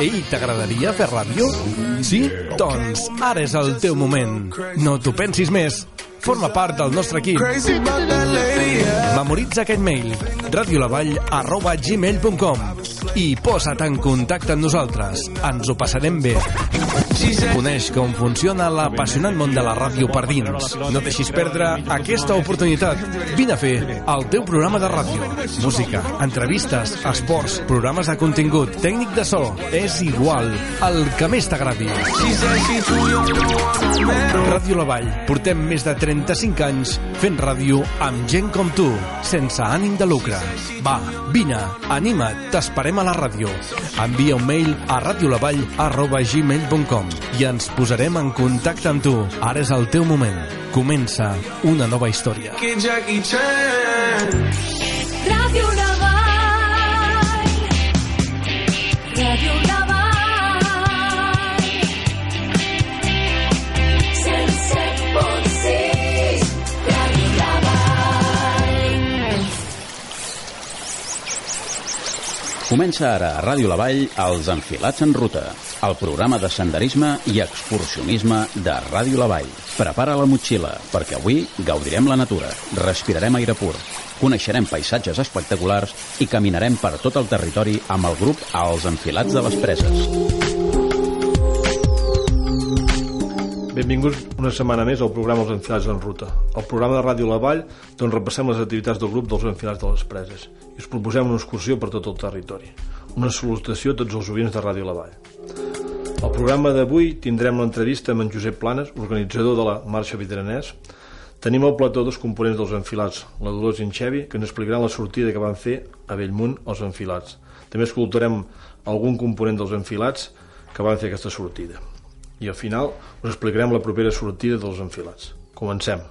Ei, t'agradaria fer ràdio? Sí? Doncs ara és el teu moment. No t'ho pensis més. Forma part del nostre equip. Memoritza aquest mail radiolavall arroba gmail.com i posa't en contacte amb nosaltres. Ens ho passarem bé. Coneix com funciona l'apassionant món de la ràdio per dins. No deixis perdre aquesta oportunitat. Vine a fer el teu programa de ràdio. Música, entrevistes, esports, programes de contingut, tècnic de so. És igual, el que més t'agradi. Ràdio La Vall. Portem més de 35 anys fent ràdio amb gent com tu, sense ànim de lucre. Va, vine, anima't, t'esperem a la ràdio. Envia un mail a radiolavall arroba gmail.com i ens posarem en contacte amb tu. Ara és el teu moment. Comença una nova història. Radio Navall. Radio Navall. 107.6. Comença ara a Ràdio La Vall Els Enfilats en Ruta, el programa de senderisme i excursionisme de Ràdio La Vall. Prepara la motxilla, perquè avui gaudirem la natura, respirarem aire pur, coneixerem paisatges espectaculars i caminarem per tot el territori amb el grup Els Enfilats de les Preses. Benvinguts una setmana més al programa Els Enfilats en Ruta, el programa de Ràdio La Vall d'on repassem les activitats del grup dels Enfilats de les Preses i us proposem una excursió per tot el territori. Una salutació a tots els oients de Ràdio La Vall. Al programa d'avui tindrem l'entrevista amb en Josep Planes, organitzador de la Marxa Vidranès. Tenim al plató dos components dels Enfilats, la Dolors i en Xevi, que ens explicaran la sortida que van fer a Bellmunt els Enfilats. També escoltarem algun component dels Enfilats que van fer aquesta sortida i al final us explicarem la propera sortida dels enfilats. Comencem.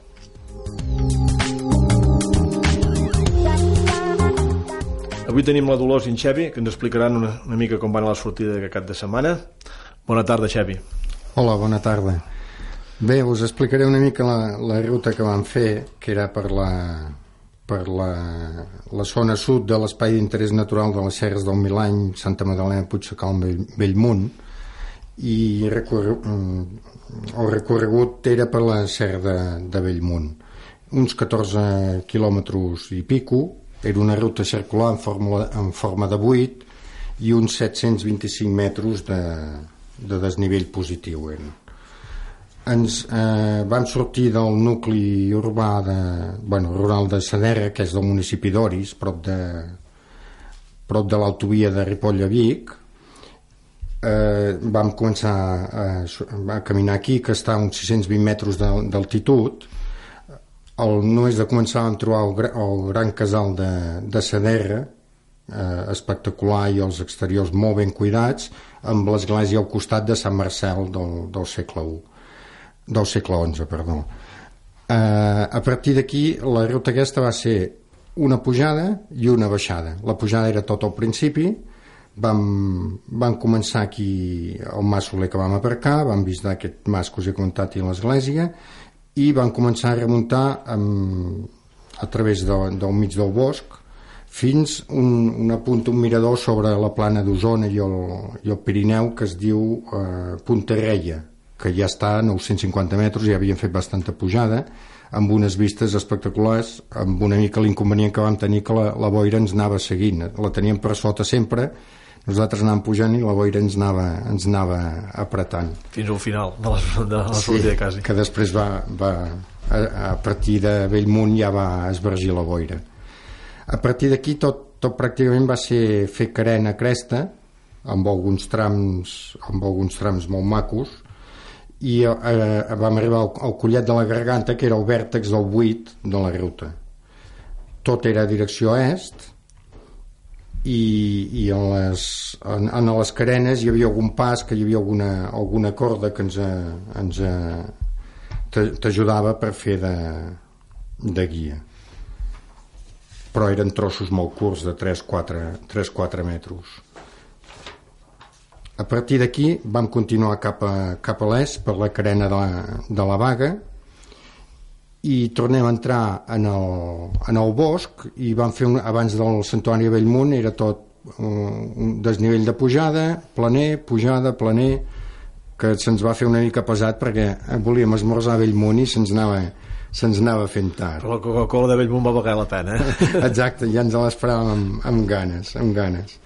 Avui tenim la Dolors i en Xevi, que ens explicaran una, una mica com va anar la sortida de cap de setmana. Bona tarda, Xevi. Hola, bona tarda. Bé, us explicaré una mica la, la ruta que vam fer, que era per la, per la, la zona sud de l'espai d'interès natural de les Serres del Milany, Santa Magdalena, Puigsecal, Bell, Bellmunt, i recorre, mm, el recorregut era per la Serra de, de Bellmunt. Uns 14 quilòmetres i pico, era una ruta circular en forma, en forma de 8 i uns 725 metres de, de desnivell positiu eren ens eh, vam sortir del nucli urbà de, bueno, rural de Sadera, que és del municipi d'Oris, prop de, prop de l'autovia de Ripoll a Vic. Eh, vam començar a, a caminar aquí, que està a uns 620 metres d'al- d'altitud. El, no és de començar a trobar el, el gran casal de, de Sadera, eh, espectacular i els exteriors molt ben cuidats, amb l'església al costat de Sant Marcel del, del segle I del segle XI, perdó. Eh, a partir d'aquí, la ruta aquesta va ser una pujada i una baixada. La pujada era tot al principi, vam, vam començar aquí al mas Soler que vam aparcar, vam visitar aquest mas que us he comentat i l'església, i vam començar a remuntar amb, a través de, del mig del bosc fins un, una punta, un mirador sobre la plana d'Osona i, el, i el Pirineu que es diu eh, Punta Reia, que ja està a 950 metres, ja havien fet bastanta pujada, amb unes vistes espectaculars, amb una mica l'inconvenient que vam tenir que la, la boira ens anava seguint, la teníem per sota sempre, nosaltres anàvem pujant i la boira ens anava, ens anava apretant. Fins al final de la, de la sortida quasi. que després va, va a, a partir de Bellmunt ja va esvergir la boira. A partir d'aquí tot, tot pràcticament va ser fer carena cresta, amb alguns trams, amb alguns trams molt macos, i eh, vam arribar al, al collet de la garganta, que era el vèrtex del 8 de la ruta. Tot era direcció est, i, i en, les, en, en les carenes hi havia algun pas que hi havia alguna, alguna corda que ens, ens eh, t'a- t'ajudava per fer de, de guia. Però eren trossos molt curts de 3-4 metres. A partir d'aquí vam continuar cap a, cap a l'est per la carena de la, de la vaga i tornem a entrar en el, en el bosc i vam fer un, abans del santuari de Bellmunt era tot un desnivell de pujada, planer, pujada, planer, que se'ns va fer una mica pesat perquè volíem esmorzar a Bellmunt i se'ns anava, se'ns anava fent tard. Però la Coca-Cola de Bellmunt va pagar la pena, eh? Exacte, ja ens l'esperàvem amb, amb ganes, amb ganes.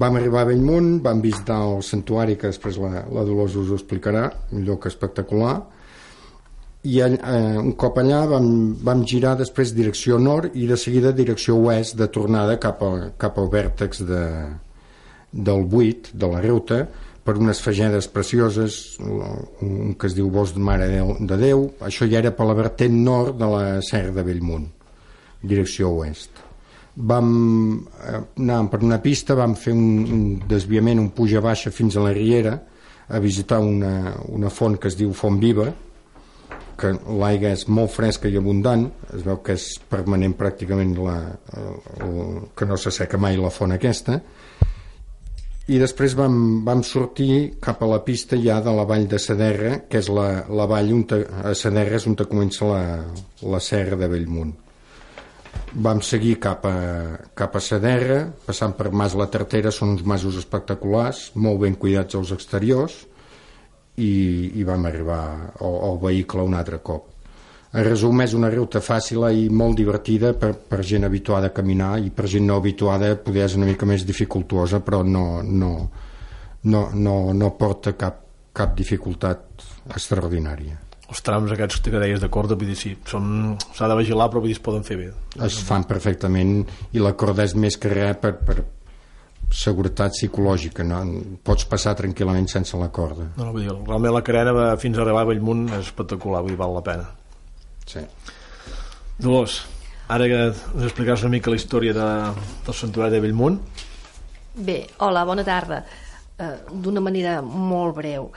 Vam arribar a Bellmunt, vam visitar el santuari, que després la, la Dolors us ho explicarà, un lloc espectacular, i eh, un cop allà vam, vam girar després direcció nord i de seguida direcció oest de tornada cap, a, cap al vèrtex de, del buit, de la ruta, per unes fagedes precioses, un que es diu Bosc de Mare de Déu, això ja era per la vertent nord de la Serra de Bellmunt, direcció oest. Vam eh, anar per una pista, vam fer un, un desviament, un puja baixa fins a la Riera, a visitar una, una font que es diu Font Viva, que l'aigua és molt fresca i abundant, es veu que és permanent pràcticament la, el, el, que no s'asseca mai la font aquesta, i després vam, vam sortir cap a la pista ja de la vall de Saderra, que és la, la vall on te, a Saderra és on te comença la, la serra de Bellmunt. Vam seguir cap a, cap a Saderra, passant per Mas la Tartera, són uns masos espectaculars, molt ben cuidats als exteriors, i, i vam arribar al, al vehicle un altre cop. En resum, és una ruta fàcil i molt divertida per, per gent habituada a caminar i per gent no habituada poder és una mica més dificultuosa, però no, no, no, no, no porta cap, cap dificultat extraordinària. Els trams aquests que deies de corda, vull dir, sí, s'ha de vigilar, però vull dir, es poden fer bé. Es fan perfectament i la corda és més que res per, per, seguretat psicològica, no? pots passar tranquil·lament sense la corda. No, no, vull dir, realment la carena va fins a arribar a Bellmunt és espectacular, vull dir, val la pena. Sí. Dolors, ara que ens explicaràs una mica la història de, del santuari de Bellmunt. Bé, hola, bona tarda. Uh, D'una manera molt breu.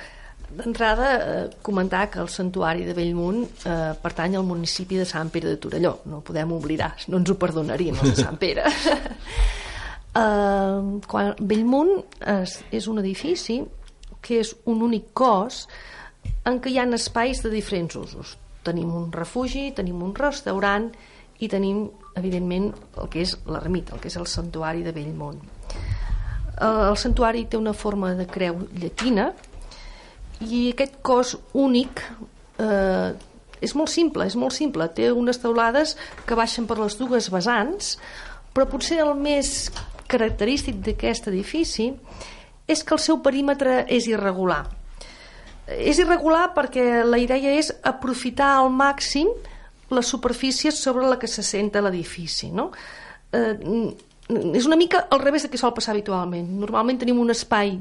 D'entrada, eh, comentar que el santuari de Bellmunt eh, pertany al municipi de Sant Pere de Torelló. No ho podem oblidar, no ens ho perdonaríem, els de Sant Pere. Uh, quan Bellmunt és, és un edifici que és un únic cos en què hi ha espais de diferents usos. Tenim un refugi, tenim un restaurant i tenim, evidentment, el que és l'ermita, el que és el santuari de Bellmunt. El santuari té una forma de creu llatina i aquest cos únic eh, és molt simple, és molt simple. Té unes teulades que baixen per les dues vessants, però potser el més característic d'aquest edifici és que el seu perímetre és irregular. És irregular perquè la idea és aprofitar al màxim la superfície sobre la que se senta l'edifici. No? Eh, és una mica al revés del que sol passar habitualment. Normalment tenim un espai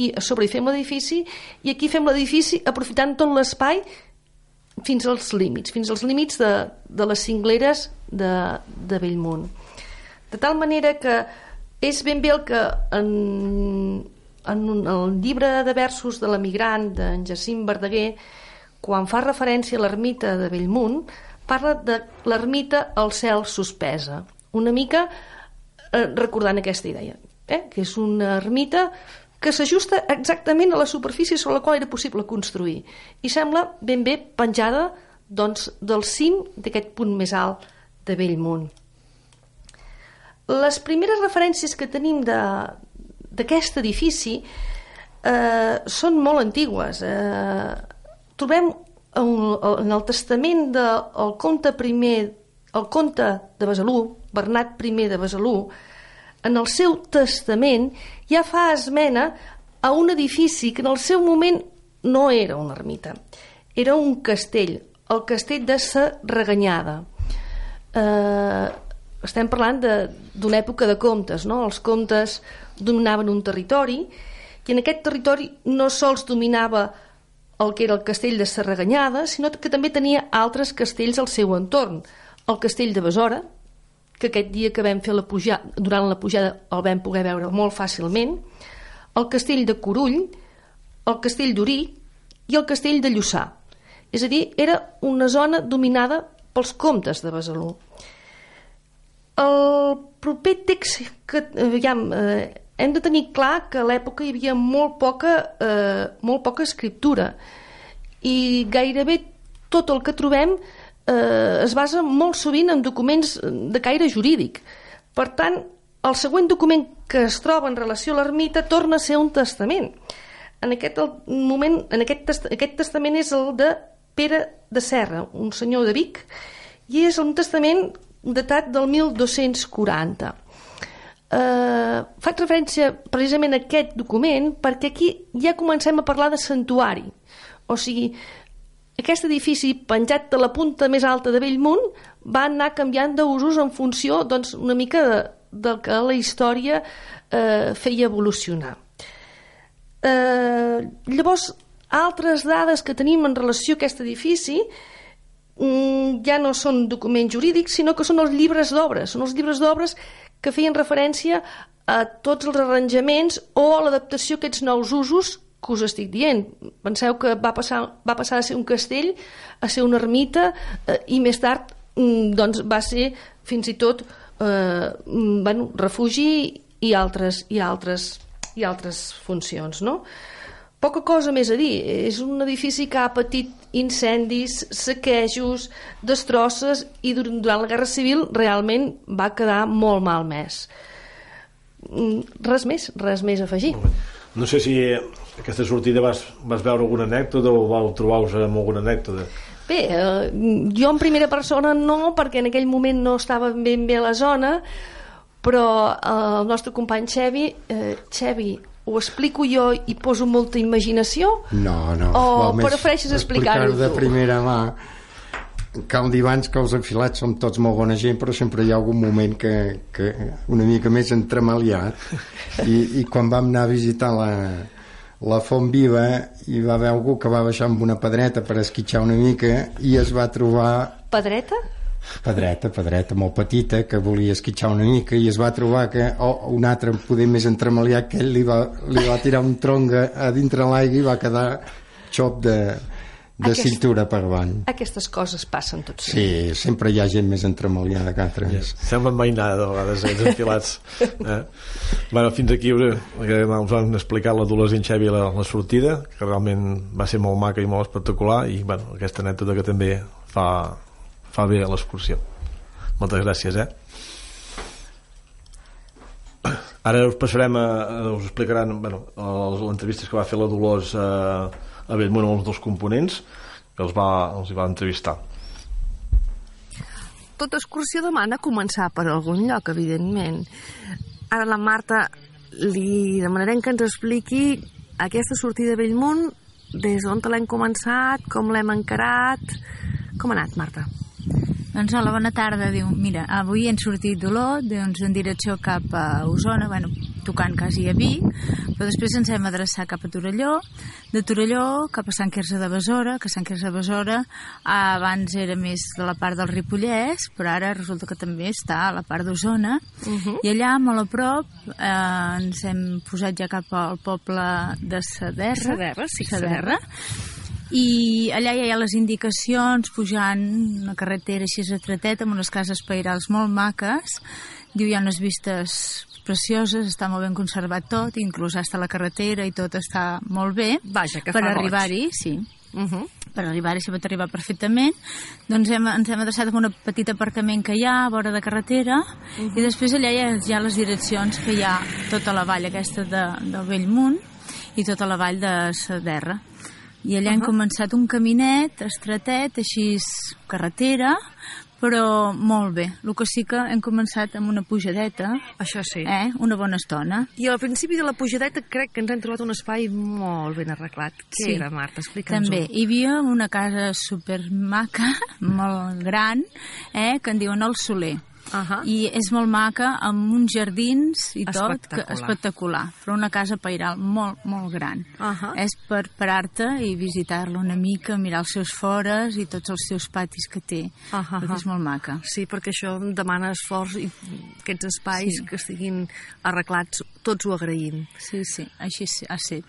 i a sobre hi fem l'edifici i aquí fem l'edifici aprofitant tot l'espai fins als límits, fins als límits de, de les cingleres de, de Bellmunt. De tal manera que és ben bé el que en, en un, el llibre de versos de l'emigrant d'en Jacint Verdaguer quan fa referència a l'ermita de Bellmunt parla de l'ermita al cel suspesa. Una mica eh, recordant aquesta idea eh? que és una ermita que s'ajusta exactament a la superfície sobre la qual era possible construir. I sembla ben bé penjada doncs, del cim d'aquest punt més alt de Bellmunt les primeres referències que tenim d'aquest edifici eh, són molt antigues. Eh, trobem en el testament del comte primer, el comte de Besalú, Bernat I de Besalú, en el seu testament ja fa esmena a un edifici que en el seu moment no era una ermita, era un castell, el castell de Sa Reganyada. Eh, estem parlant d'una època de comtes, no? Els comtes dominaven un territori i en aquest territori no sols dominava el que era el castell de Serraganyada, sinó que també tenia altres castells al seu entorn. El castell de Besora, que aquest dia que vam fer la pujada, durant la pujada el vam poder veure molt fàcilment, el castell de Corull, el castell d'Urí i el castell de Lluçà. És a dir, era una zona dominada pels comtes de Besalú. El proper text que, aviam, eh, hem de tenir clar que a l'època hi havia molt poca, eh, molt poca escriptura i gairebé tot el que trobem eh, es basa molt sovint en documents de caire jurídic. Per tant, el següent document que es troba en relació a l'ermita torna a ser un testament. En aquest moment, en aquest, test, aquest testament és el de Pere de Serra, un senyor de Vic, i és un testament datat del 1240. Uh, faig referència precisament a aquest document perquè aquí ja comencem a parlar de santuari. O sigui, aquest edifici penjat de la punta més alta de Bellmunt va anar canviant d'usos en funció doncs, una mica de, del que la història eh, feia evolucionar. Eh, llavors, altres dades que tenim en relació a aquest edifici mm, ja no són documents jurídics, sinó que són els llibres d'obres. Són els llibres d'obres que feien referència a tots els arranjaments o a l'adaptació a aquests nous usos que us estic dient. Penseu que va passar, va passar a ser un castell, a ser una ermita, eh, i més tard mm, doncs, va ser fins i tot eh, mm, bueno, refugi i altres, i altres, i altres funcions, no? Poca cosa més a dir. És un edifici que ha patit incendis, saquejos, destrosses i dur- durant la Guerra Civil realment va quedar molt malmès. Mm, Res més, res més a afegir. No sé si aquesta sortida vas, vas veure alguna anècdota o vau trobar-vos amb alguna anècdota. Bé, eh, jo en primera persona no, perquè en aquell moment no estava ben bé a la zona, però eh, el nostre company Xevi, eh, Xevi, ho explico jo i poso molta imaginació? No, no. O prefereixes explicar-ho explicar-ho de primera mà. Cal dir abans que els enfilats som tots molt bona gent, però sempre hi ha algun moment que, que una mica més entremaliat. I, I quan vam anar a visitar la, la Font Viva, hi va haver algú que va baixar amb una pedreta per esquitxar una mica i es va trobar Pedreta? Pedreta, pedreta molt petita que volia esquitxar una mica i es va trobar que oh, un altre poder més entremaliat que ell li va, li va tirar un tronc a, dintre l'aigua i va quedar xop de, de Aquest- cintura per avant Aquestes coses passen tots. sí, sempre hi ha gent més entremaliada que altres Semblen mainada, de vegades, ells enfilats. Eh? Bueno, fins aquí us, us han explicat l'adolescent Xevi la, la sortida, que realment va ser molt maca i molt espectacular, i bueno, aquesta anècdota que també fa, fa bé a l'excursió. Moltes gràcies, eh? Ara us passarem a, us explicaran bueno, les, entrevistes que va fer la Dolors a, a Bellmunt amb els dos components que els va, els hi va entrevistar Tota excursió demana començar per algun lloc, evidentment. Ara la Marta li demanarem que ens expliqui aquesta sortida a Bellmunt, des d'on l'hem començat, com l'hem encarat... Com ha anat, Marta? Doncs hola, bona tarda. Diu, mira, avui hem sortit d'Olot, doncs en direcció cap a Osona, bueno, tocant quasi a Vic, però després ens hem adreçat cap a Torelló, de Torelló cap a Sant Quirze de Besora, que Sant Quirze de Besora abans era més de la part del Ripollès, però ara resulta que també està a la part d'Osona, i allà, molt a prop, eh, ens hem posat ja cap al poble de Saderra. Saderra, sí, Saderra. I allà ja hi ha les indicacions pujant una carretera així estreteta amb unes cases pairals molt maques. Diu hi ha unes vistes precioses, està molt ben conservat tot, inclús hasta la carretera i tot està molt bé. Vaja, que per arribar-hi, sí. Uh -huh. Per arribar-hi s'hi pot arribar perfectament. Doncs hem, ens hem adreçat a un petit aparcament que hi ha a vora de carretera i després allà hi ha, hi ha les direccions que hi ha tota la vall aquesta de, del Bellmunt i tota la vall de Saderra. I allà hem començat un caminet estretet, així carretera, però molt bé. El que sí que hem començat amb una pujadeta, Això sí. eh? una bona estona. I al principi de la pujadeta crec que ens hem trobat un espai molt ben arreglat. Què Sí. era, Marta? Explica'ns-ho. També, hi havia una casa supermaca, molt gran, eh, que en diuen el Soler. Ahà. I és molt maca, amb uns jardins i tot, que, Espectacular. espectacular. Però una casa pairal molt, molt gran. Ahà. És per parar-te i visitar-la una mica, mirar els seus fores i tots els seus patis que té, perquè ahà. és molt maca. Sí, perquè això demana esforç i aquests espais Sí. que estiguin arreglats, tots ho agraïm. Sí, sí, així ha set.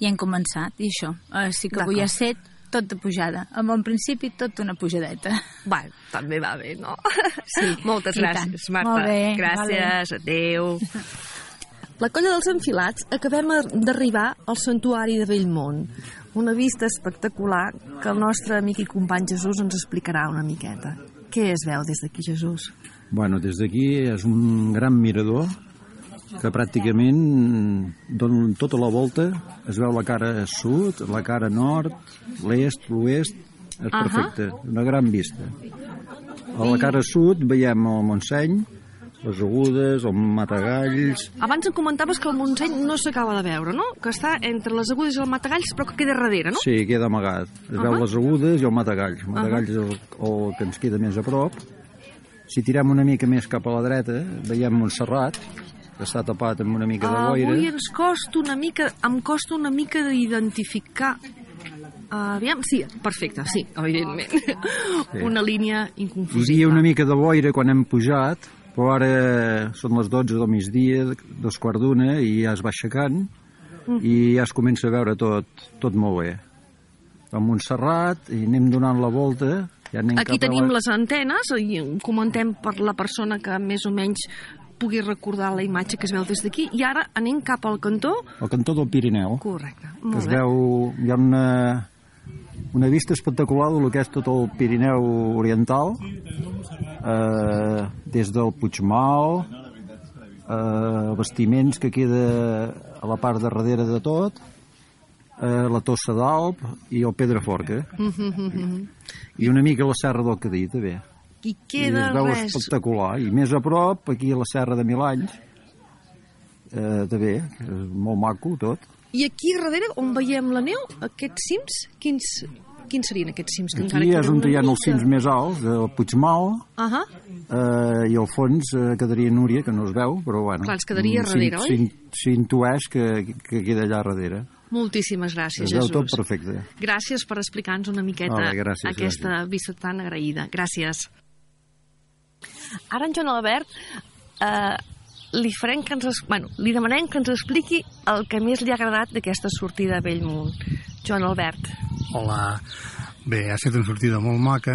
I hem començat, i això. Eh, sí que avui ha set tot de pujada. En principi tot una pujadeta. Va, també va bé, no? Sí, Moltes i tant. gràcies, Marta. Molt bé, gràcies, adeu. La colla dels enfilats acabem d'arribar al santuari de Bellmunt. Una vista espectacular que el nostre amic i company Jesús ens explicarà una miqueta. Què es veu des d'aquí, Jesús? Bueno, des d'aquí és un gran mirador que pràcticament donen tota la volta, es veu la cara sud, la cara nord, l'est, l'oest, és perfecte, una gran vista. A la cara sud veiem el Montseny, les Agudes, el Matagalls, Abans em comentaves que el Montseny no s'acaba de veure, no? Que està entre les agudes i el Matagalls, però que queda darrere, no? Sí, queda amagat. Es veu Ahà. les agudes i el matagalls. El matagalls és el, el que ens queda més a prop. Si tirem una mica més cap a la dreta, veiem Montserrat, que està tapat amb una mica de boira. Avui ens costa una mica, em costa una mica d'identificar Aviam, sí, perfecte, sí, evidentment. Sí. Una línia Hi inconfusible. havia una mica de boira quan hem pujat, però ara són les 12 del migdia, dos quarts d'una, i ja es va aixecant, Mm. i ja es comença a veure tot, tot molt bé. A Montserrat, i anem donant la volta, ja Aquí tenim la... les antenes i comentem per la persona que més o menys pugui recordar la imatge que es veu des d'aquí. I ara anem cap al cantó. Al cantó del Pirineu. correcte, que molt es bé. veu, hi ha una, una vista espectacular del que és tot el Pirineu Oriental, eh, des del Puigmal, eh, vestiments que queda a la part de darrere de tot, eh, la Tossa d'Alp i el Pedraforca, Mhm, i una mica la Serra del Cadí, també. I I queda es veu res espectacular. I més a prop, aquí a la Serra de Milanys, eh, també, és molt maco tot. i aquí darrere on veiem la neu aquests cims, quins, quins serien aquests cims que Aquí és on hi ha els cims més alts, el Puigmal, Ahà, eh, i al fons eh, quedaria Núria, que no es veu, però bueno... Clar, ens quedaria darrere, oi? s'in- S'intueix que, que queda allà darrere. moltíssimes gràcies Es Jesús tot perfecte. gràcies per explicar-nos una miqueta Vale, gràcies, aquesta vista tan agraïda gràcies ara en Joan Albert eh, li farem que ens bueno, li demanem que ens expliqui el que més li ha agradat d'aquesta sortida a Bellmunt Joan Albert Hola. Bé, ha estat una sortida molt maca,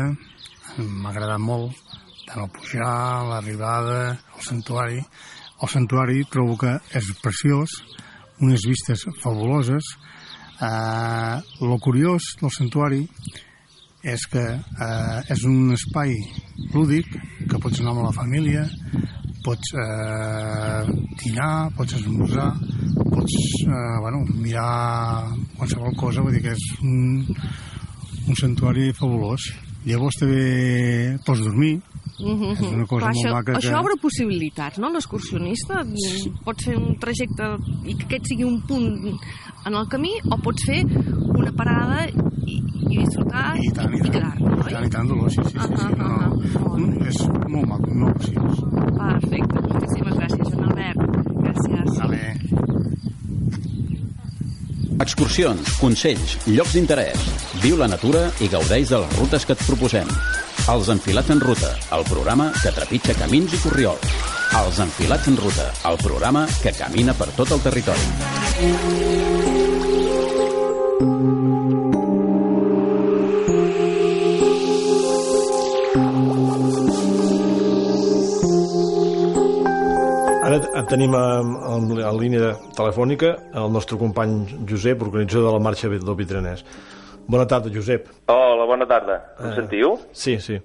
m'ha agradat molt, tant el pujar, l'arribada, el santuari. El santuari trobo que és preciós, unes vistes fabuloses. Eh, lo curiós del santuari és que eh, és un espai lúdic que pots anar amb la família, pots eh, dinar, pots esmorzar, pots eh, bueno, mirar qualsevol cosa, vull dir que és un, un santuari fabulós. Llavors també pots dormir, Mm És una cosa molt això, maca això que- obre possibilitats, no? L'excursionista sí. pot fer un trajecte i que aquest sigui un punt en el camí o pots fer una parada i, i disfrutar i tant, i i tant, i oi? tant, i tant, Dolors, sí, sí, sí, sí, Ah, no, ah, ah, no, és molt maco, molt preciós. Perfecte, moltíssimes gràcies, Joan Albert. Gràcies. Vale. Excursions, consells, llocs d'interès. Viu la natura i gaudeix de les rutes que et proposem. Els Enfilats en Ruta, el programa que trepitja camins i corriols. Els Enfilats en Ruta, el programa que camina per tot el territori. T- tenim en, en, en línia telefònica el nostre company Josep, organitzador de la marxa del Vitranès. Bona tarda, Josep. Hola, bona tarda. Em Eh. sentiu? Sí, sí.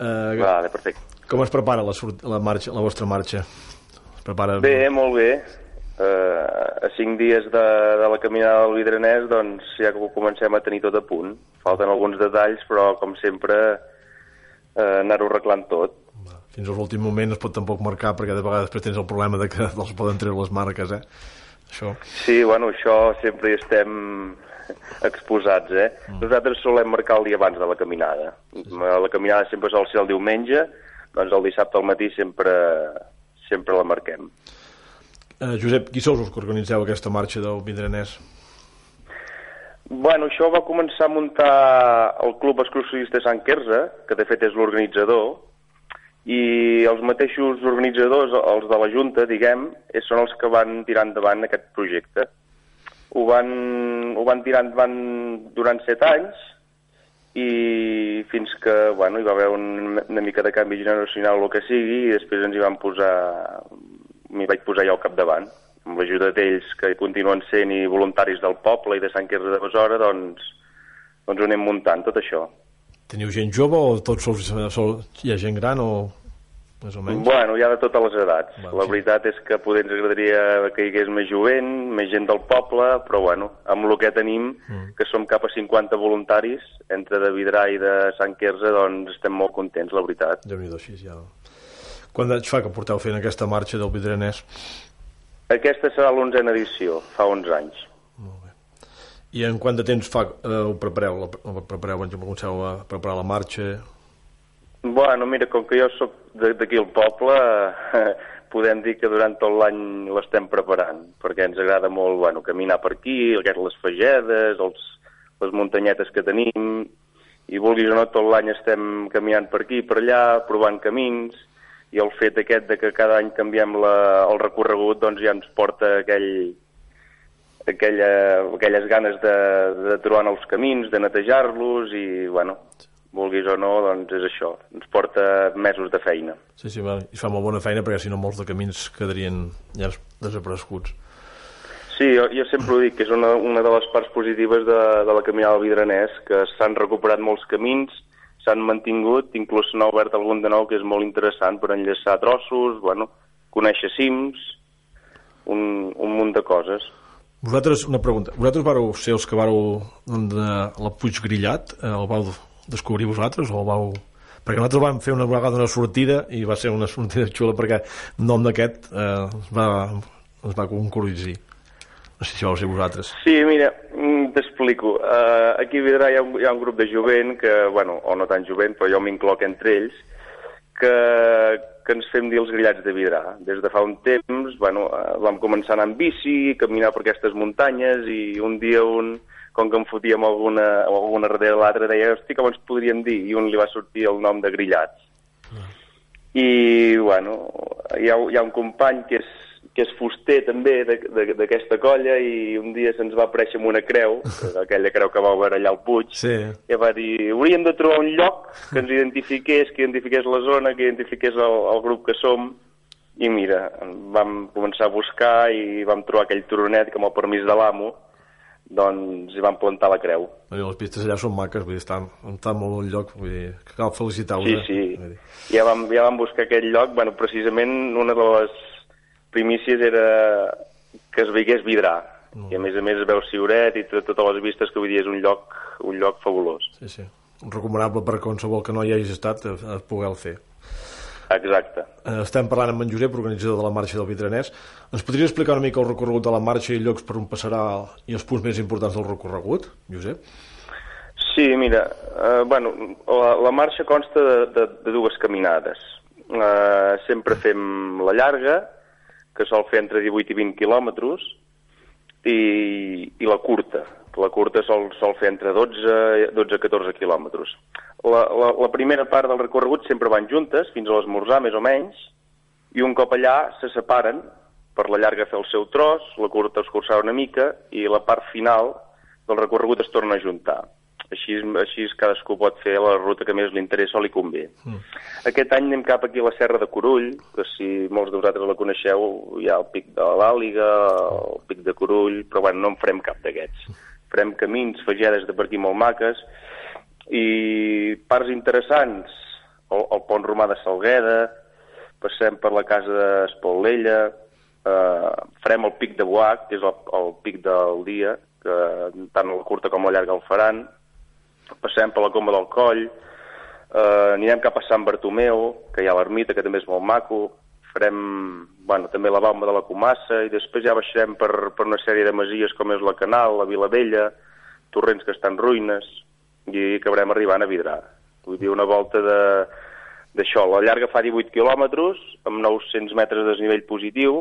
Uh, Vale, perfecte. com es prepara la, la, marxa, la vostra marxa? Es prepara... Bé, molt bé. Uh, a cinc dies de, de la caminada del Vidranès, doncs ja que ho comencem a tenir tot a punt. Falten alguns detalls, però com sempre uh, anar-ho arreglant tot. Fins a l'últim moment es pot tampoc marcar perquè de vegades després tens el problema de que els poden treure les marques, eh? Això. Sí, bueno, això sempre hi estem exposats, eh? Mm. Nosaltres solem marcar el dia abans de la caminada. La caminada sempre sol ser el diumenge, doncs el dissabte al matí sempre, sempre la marquem. Uh, Josep, qui sou els que organitzeu aquesta marxa del Vidranès? Bueno, això va començar a muntar el Club Excursionista Sant Quirze, que de fet és l'organitzador, i els mateixos organitzadors, els de la Junta, diguem, eh, són els que van tirar endavant aquest projecte. Ho van, ho van tirar endavant durant set anys i fins que bueno, hi va haver un, una mica de canvi generacional o que sigui i després ens hi van posar m'hi vaig posar jo al capdavant amb l'ajuda d'ells que continuen sent i voluntaris del poble i de Sant Quirze de Besora doncs, doncs ho anem muntant tot això Teniu gent jove o tots sols, sol, hi ha gent gran o més o menys? Bueno, hi ha de totes les edats. Bueno, la sí. veritat és que poder ens agradaria que hi hagués més jovent, més gent del poble, però bueno, amb el que tenim, Mm. que som cap a 50 voluntaris, entre de Vidrà i de Sant Quirze, doncs estem molt contents, la veritat. déu nhi així ja... Quan anys fa que porteu fent aquesta marxa del Vidranès? Aquesta serà l'onzena edició, fa 11 anys. I en quant de temps fa eh, ho prepareu? La prepareu, exemple, comenceu a preparar la marxa? Bueno, mira, com que jo sóc d'aquí al poble, podem dir que durant tot l'any l'estem preparant, perquè ens agrada molt bueno, caminar per aquí, les fagedes, els, les muntanyetes que tenim, i vulguis o no, tot l'any estem caminant per aquí, per allà, provant camins, i el fet aquest de que cada any canviem la, el recorregut doncs ja ens porta aquell, aquella, aquelles ganes de, de trobar nous camins, de netejar-los i, bueno, vulguis o no, doncs és això. Ens porta mesos de feina. Sí, sí, va, i fa molt bona feina perquè si no molts de camins quedarien ja desapareguts. Sí, jo, jo sempre ho dic, que és una, una de les parts positives de, de la caminada del Vidranès, que s'han recuperat molts camins, s'han mantingut, inclús s'ha obert algun de nou que és molt interessant per enllaçar trossos, bueno, conèixer cims, un, un munt de coses. Vosaltres, una pregunta, vosaltres vareu ser els que vareu de la Puig Grillat, eh, el vau descobrir vosaltres o el vau... Perquè nosaltres vam fer una vegada una sortida i va ser una sortida xula perquè el nom d'aquest eh, ens va, ens va concurrir. No sé si vau ser vosaltres. Sí, mira, mm, t'explico. Uh, aquí a Vidrà hi ha, un, hi ha un grup de jovent que, bueno, o no tan jovent, però jo m'incloc entre ells, que, que ens fem dir els grillats de Vidrà. Des de fa un temps, bueno, uh, vam començar a anar amb bici, caminar per aquestes muntanyes, i un dia un, com que em fotíem alguna, alguna darrere l'altra, deia, hosti, com ens podríem dir? I un li va sortir el nom de grillats. I, bueno, hi ha, hi ha un company que és, que és fuster també d'aquesta colla i un dia se'ns va aparèixer amb una creu, aquella creu que va veure allà al Puig, Sí. i va dir, hauríem de trobar un lloc que ens identifiqués, que identifiqués la zona, que identifiqués el, el grup que som, i mira, vam començar a buscar i vam trobar aquell turonet que amb el permís de l'amo, doncs hi vam plantar la creu. I les pistes allà són maques, vull dir, estan, estan molt al lloc, vull dir, que cal felicitar-vos. Sí, eh? sí. Ja vam, ja vam buscar aquell lloc. Bueno, precisament una de les primícies era que es veigués vidrà. I a més a més es veu Siuret i tot- totes les vistes que vull dir és un lloc, un lloc fabulós. Sí, sí. Recomanable per qualsevol que no hi hagis estat, eh, eh, poder-ho fer. Exacte. Eh, Estem parlant amb en Josep, organitzador de la marxa del Vitranès. Ens podria explicar una mica el recorregut de la marxa i llocs per on passarà i els punts més importants del recorregut, Josep? Sí, mira, eh, bueno, la, la marxa consta de, de, de dues caminades. Eh, sempre fem la llarga, que sol fer entre 18 i 20 quilòmetres, i, i la curta. La curta sol, sol fer entre 12 12 14 quilòmetres. La, la, la primera part del recorregut sempre van juntes, fins a l'esmorzar, més o menys, i un cop allà se separen per la llarga fer el seu tros, la curta escurçar una mica, i la part final del recorregut es torna a juntar. Així, així cadascú pot fer la ruta que més li interessa o li convé. Mm. Aquest any anem cap aquí a la Serra de Corull, que si molts de vosaltres la coneixeu, hi ha el pic de l'Àliga, el pic de Corull, però bueno, no en farem cap d'aquests. Farem camins, fagedes de per aquí molt maques, i parts interessants, el, el pont romà de Salgueda, passem per la casa d'Espaulella, eh, farem el pic de Boac, que és el, el pic del dia, que tant la curta com la llarga el faran, passem per la Comba del Coll, eh, anirem cap a Sant Bartomeu, que hi ha l'ermita, que també és molt maco, farem bueno, també la Balma de la Comassa, i després ja baixarem per, per una sèrie de masies com és la Canal, la Vilavella, torrents que estan ruïnes, i acabarem arribant a Vidrà. Vull dir, una volta d'això. La llarga fa 18 quilòmetres, amb 900 metres de desnivell positiu,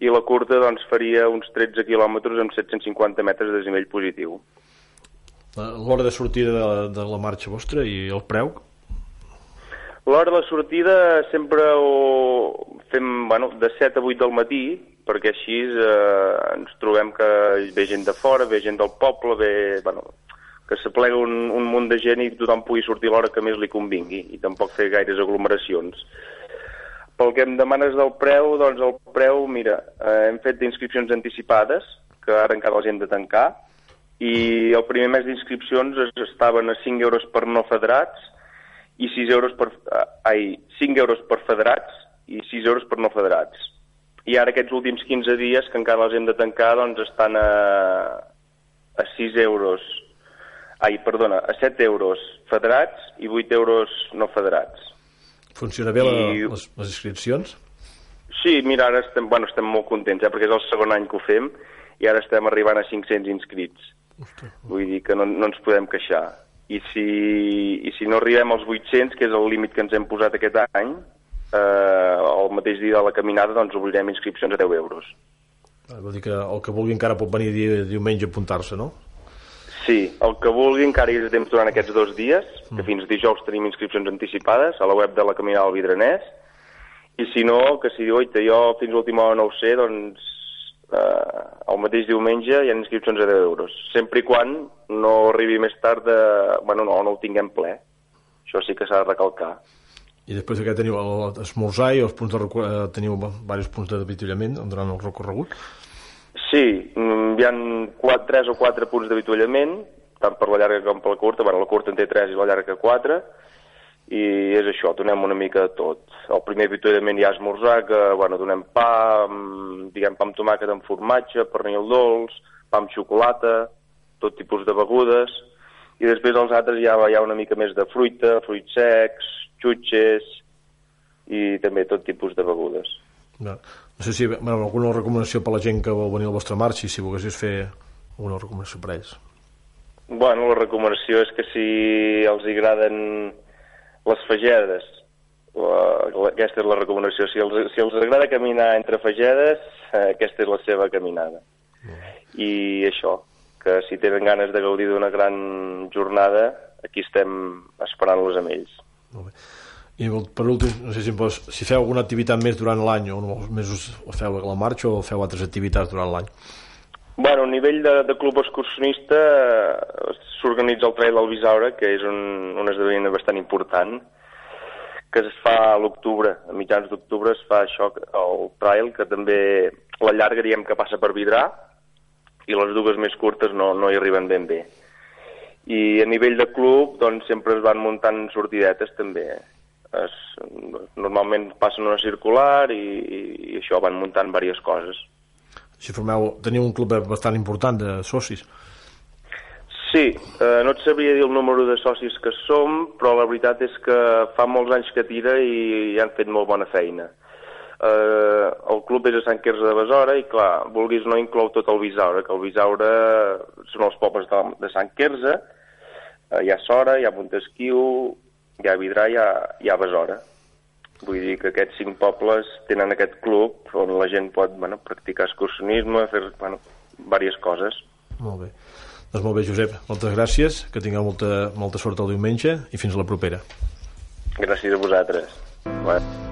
i la curta doncs, faria uns 13 quilòmetres amb 750 metres de desnivell positiu. L'hora de sortida de, de la marxa vostra i el preu? L'hora de la sortida sempre ho fem bueno, de 7 a 8 del matí, perquè així eh, ens trobem que ve gent de fora, ve gent del poble, ve, bueno, que s'aplega un, un munt de gent i tothom pugui sortir l'hora que més li convingui i tampoc fer gaires aglomeracions. Pel que em demanes del preu, doncs el preu, mira, eh, hem fet d'inscripcions anticipades, que ara encara les hem de tancar, i el primer mes d'inscripcions es- estaven a 5 euros per no federats i 6 euros per, eh, ai, 5 euros per federats i 6 euros per no federats. I ara aquests últims 15 dies, que encara els hem de tancar, doncs estan a, a 6 euros, ai, perdona, a 7 euros federats i 8 euros no federats. Funciona bé la, I- les, les inscripcions? Sí, mira, ara estem, bueno, estem molt contents, eh, perquè és el segon any que ho fem i ara estem arribant a 500 inscrits. Vull dir que no, no ens podem queixar. I si, I si no arribem als 800, que és el límit que ens hem posat aquest any, eh, el mateix dia de la caminada, doncs obrirem inscripcions a 10 euros. Ah, Vol dir que el que vulgui encara pot venir di, diumenge a apuntar-se, no? Sí, el que vulgui encara hi ha temps durant aquests dos dies, que fins dijous tenim inscripcions anticipades a la web de la Caminada del Vidranès, i si no, que si diu, oita, jo fins l'última hora no ho sé, doncs eh, el mateix diumenge hi ha inscripcions a 10 euros, sempre i quan no arribi més tard de... Bueno, no, no ho tinguem ple. Això sí que s'ha de recalcar. I després d'aquest teniu l'esmorzar i els punts de recu- eh, teniu diversos punts d'avituallament durant el recorregut. Sí, mm, hi ha quatre, tres o quatre punts d'avituallament, tant per la llarga com per la curta. Bueno, la curta en té tres i la llarga quatre. I és això, donem una mica de tot. El primer avituallament hi ha esmorzar, que bueno, donem pa, amb, diguem, pa amb tomàquet amb formatge, pernil dolç, pa amb xocolata, tot tipus de begudes. I després els altres ja hi ha una mica més de fruita, fruits secs, xutxes i també tot tipus de begudes. No, no sé si bueno, alguna recomanació per la gent que vol venir al vostre marxi, si volguessis fer una recomanació per ells. Bueno, la recomanació és que si els agraden les fagedes, la, aquesta és la recomanació. Si els, si els agrada caminar entre fagedes, eh, aquesta és la seva caminada. I això, que si tenen ganes de gaudir d'una gran jornada, aquí estem esperant-los amb ells. I per últim, no sé si, pots, si feu alguna activitat més durant l'any o els mesos feu la marxa o feu altres activitats durant l'any. Bueno, a nivell de, de club excursionista eh, s'organitza el Trail del Bisaure, que és un, un esdeveniment bastant important, que es fa a l'octubre, a mitjans d'octubre es fa això, el Trail, que també la llarga diem que passa per Vidrà, i les dues més curtes no, no hi arriben ben bé. I a nivell de club, doncs, sempre es van muntant sortidetes també. Es, normalment passen una circular i, i, i això van muntant diverses coses. Si formeu, teniu un club bastant important de socis. Sí, eh, no et sabria dir el número de socis que som, però la veritat és que fa molts anys que tira i, i han fet molt bona feina. Eh, el club és a Sant Quirze de Besora i, clar, vulguis no inclou tot el Bisaure, que el Bisaure són els pobles de, de Sant Quirze, eh, hi ha Sora, hi ha Montesquiu, hi ha Vidrà, hi ha, hi ha Besora. Vull dir que aquests cinc pobles tenen aquest club on la gent pot bueno, practicar excursionisme, fer bueno, diverses coses. Molt bé. Doncs molt bé, Josep. Moltes gràcies, que tingueu molta, molta sort el diumenge i fins a la propera. Gràcies a vosaltres. Bueno.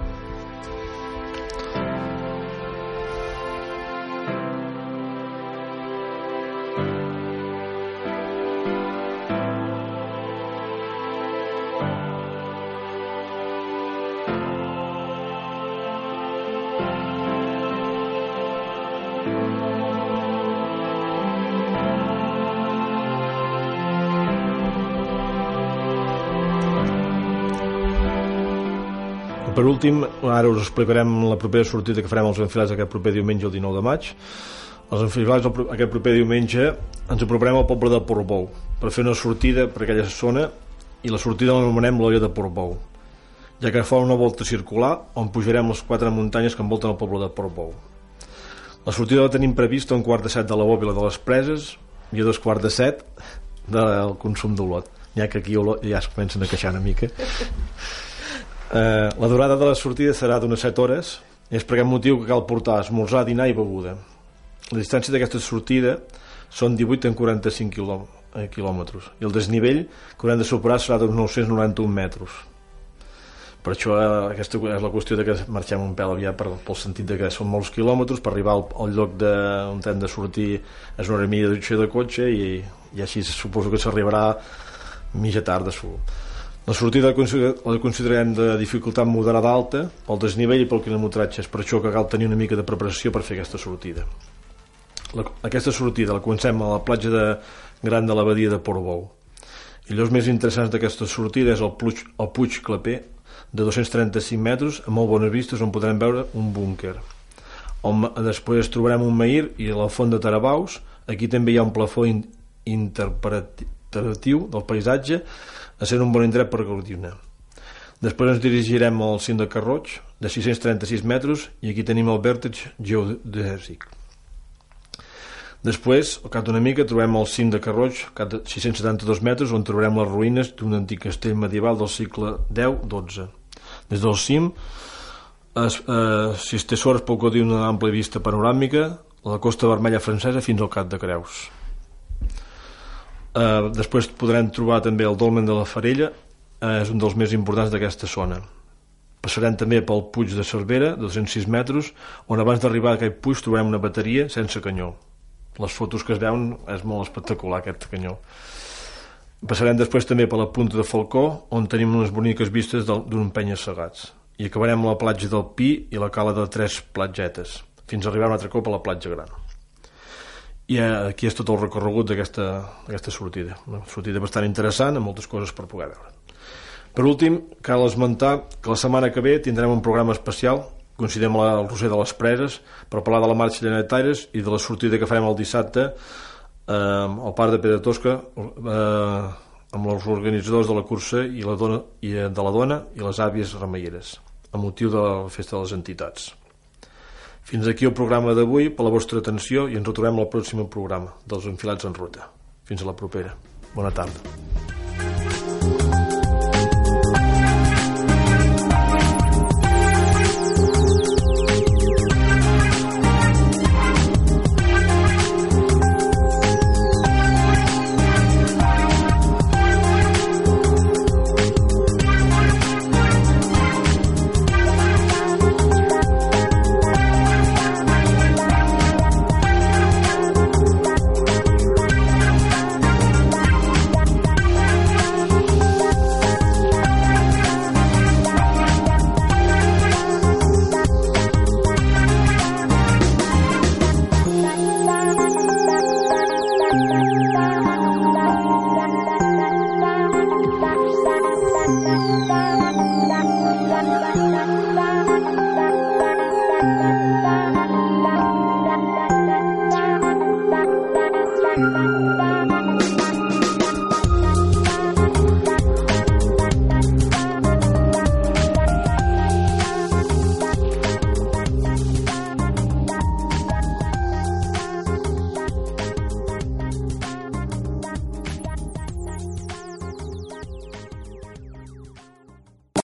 Últim, ara us explicarem la propera sortida que farem als enfilats aquest proper diumenge, el 19 de maig. Els enfilats aquest proper diumenge ens aproparem al poble de Portbou per fer una sortida per aquella zona i la sortida l'anomenem l'olla de Portbou ja que fa una volta circular on pujarem les quatre muntanyes que envolten el poble de Portbou. La sortida la tenim prevista a un quart de set de la bòbila de les preses i a dos quarts de set del consum d'olot. Ha que aquí ja es comencen a queixar una mica. Eh, la durada de la sortida serà d'unes 7 hores és per aquest motiu que cal portar esmorzar, dinar i beguda. La distància d'aquesta sortida són 18 en 45 quilò, eh, quilòmetres i el desnivell que haurem de superar serà d'uns 991 metres. Per això eh, aquesta és la qüestió de que marxem un pèl aviat per, pel sentit de que són molts quilòmetres per arribar al, al lloc de, on hem de sortir és una hora i mitja de, cotxe i, i així suposo que s'arribarà mitja tarda su. La sortida la consider- la considerem de dificultat moderada alta pel desnivell i pel quilometratge. És per això que cal tenir una mica de preparació per fer aquesta sortida. La, aquesta sortida la comencem a la platja de Gran de l'abadia de Portbou I llocs més interessants d'aquesta sortida és el Puig, el Puig Claper, de 235 metres, amb molt bones vistes, on podrem veure un búnquer. On després trobarem un Mair i la font de Tarabaus. Aquí també hi ha un plafó in interpretatiu del paisatge, a ser un bon indret per gaudir-ne. Després ens dirigirem al cim de Carroig, de 636 metres, i aquí tenim el vèrtex geodèsic. Després, al cap d'una mica, trobem el cim de Carroig, cap de 672 metres, on trobarem les ruïnes d'un antic castell medieval del segle X-XII. Des del cim, es, eh, si es té sort, es pot gaudir una àmplia vista panoràmica la costa vermella francesa fins al Cap de Creus. Eh, després podrem trobar també el dolmen de la Farella, eh, és un dels més importants d'aquesta zona. Passarem també pel Puig de Cervera, de 206 metres, on abans d'arribar a aquest puig trobarem una bateria sense canyó. Les fotos que es veuen és molt espectacular aquest canyó. Passarem després també per la punta de Falcó, on tenim unes boniques vistes d'un penya segats. I acabarem la platja del Pi i la cala de tres platgetes, fins a arribar un altre cop a la platja gran. I aquí és tot el recorregut d'aquesta sortida. Una sortida bastant interessant, amb moltes coses per poder veure. Per últim, cal esmentar que la setmana que ve tindrem un programa especial coincidim al Roser de les Preses per parlar de la marxa llanetaires i de la sortida que farem el dissabte eh, al parc de Pedra Tosca eh, amb els organitzadors de la cursa i la dona, i eh, de la dona i les àvies remeieres a motiu de la festa de les entitats fins aquí el programa d'avui. Per la vostra atenció i ens retrobem al pròxim programa dels enfilats en ruta. Fins a la propera, bona tarda